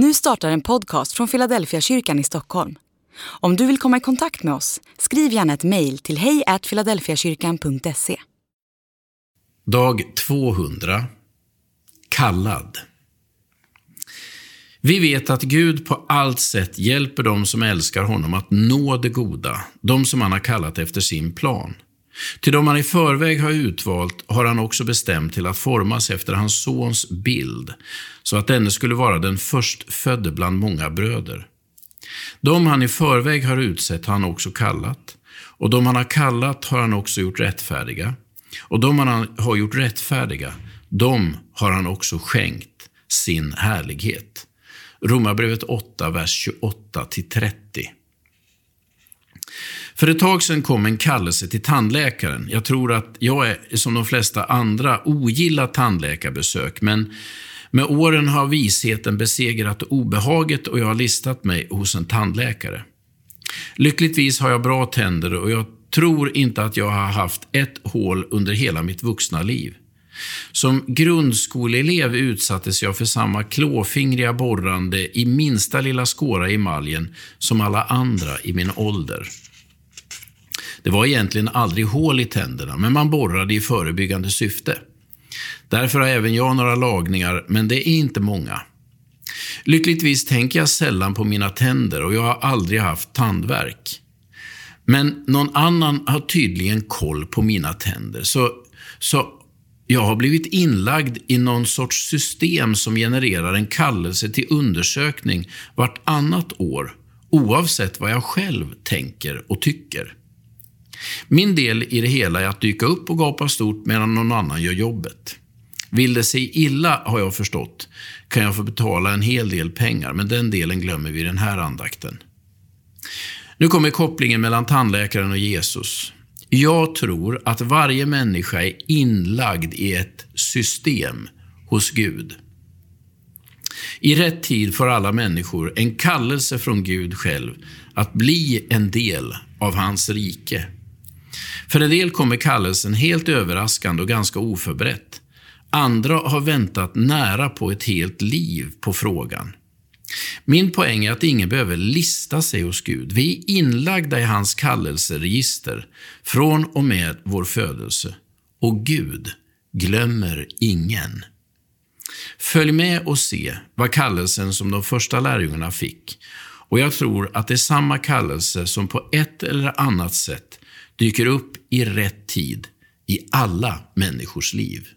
Nu startar en podcast från Philadelphia kyrkan i Stockholm. Om du vill komma i kontakt med oss, skriv gärna ett mejl till hejfiladelfiakyrkan.se. Dag 200 Kallad Vi vet att Gud på allt sätt hjälper dem som älskar honom att nå det goda, de som han har kallat efter sin plan. Till dem han i förväg har utvalt har han också bestämt till att formas efter hans sons bild, så att denne skulle vara den förstfödde bland många bröder. De han i förväg har utsett har han också kallat, och de han har kallat har han också gjort rättfärdiga, och de han har gjort rättfärdiga, de har han också skänkt sin härlighet. Romarbrevet 8, vers 28-30. För ett tag sedan kom en kallelse till tandläkaren. Jag tror att jag är, som de flesta andra, ogillar tandläkarbesök, men med åren har visheten besegrat obehaget och jag har listat mig hos en tandläkare. Lyckligtvis har jag bra tänder och jag tror inte att jag har haft ett hål under hela mitt vuxna liv. Som grundskoleelev utsattes jag för samma klåfingriga borrande i minsta lilla skåra i emaljen som alla andra i min ålder. Det var egentligen aldrig hål i tänderna, men man borrade i förebyggande syfte. Därför har även jag några lagningar, men det är inte många. Lyckligtvis tänker jag sällan på mina tänder och jag har aldrig haft tandvärk. Men någon annan har tydligen koll på mina tänder, så, så jag har blivit inlagd i någon sorts system som genererar en kallelse till undersökning vartannat år, oavsett vad jag själv tänker och tycker. Min del i det hela är att dyka upp och gapa stort medan någon annan gör jobbet. Vill det sig illa, har jag förstått, kan jag få betala en hel del pengar, men den delen glömmer vi i den här andakten. Nu kommer kopplingen mellan tandläkaren och Jesus. Jag tror att varje människa är inlagd i ett system hos Gud. I rätt tid får alla människor en kallelse från Gud själv att bli en del av hans rike. För en del kommer kallelsen helt överraskande och ganska oförberett. Andra har väntat nära på ett helt liv på frågan. Min poäng är att ingen behöver lista sig hos Gud. Vi är inlagda i hans kallelseregister från och med vår födelse. Och Gud glömmer ingen. Följ med och se vad kallelsen som de första lärjungarna fick. Och jag tror att det är samma kallelse som på ett eller annat sätt dyker upp i rätt tid i alla människors liv.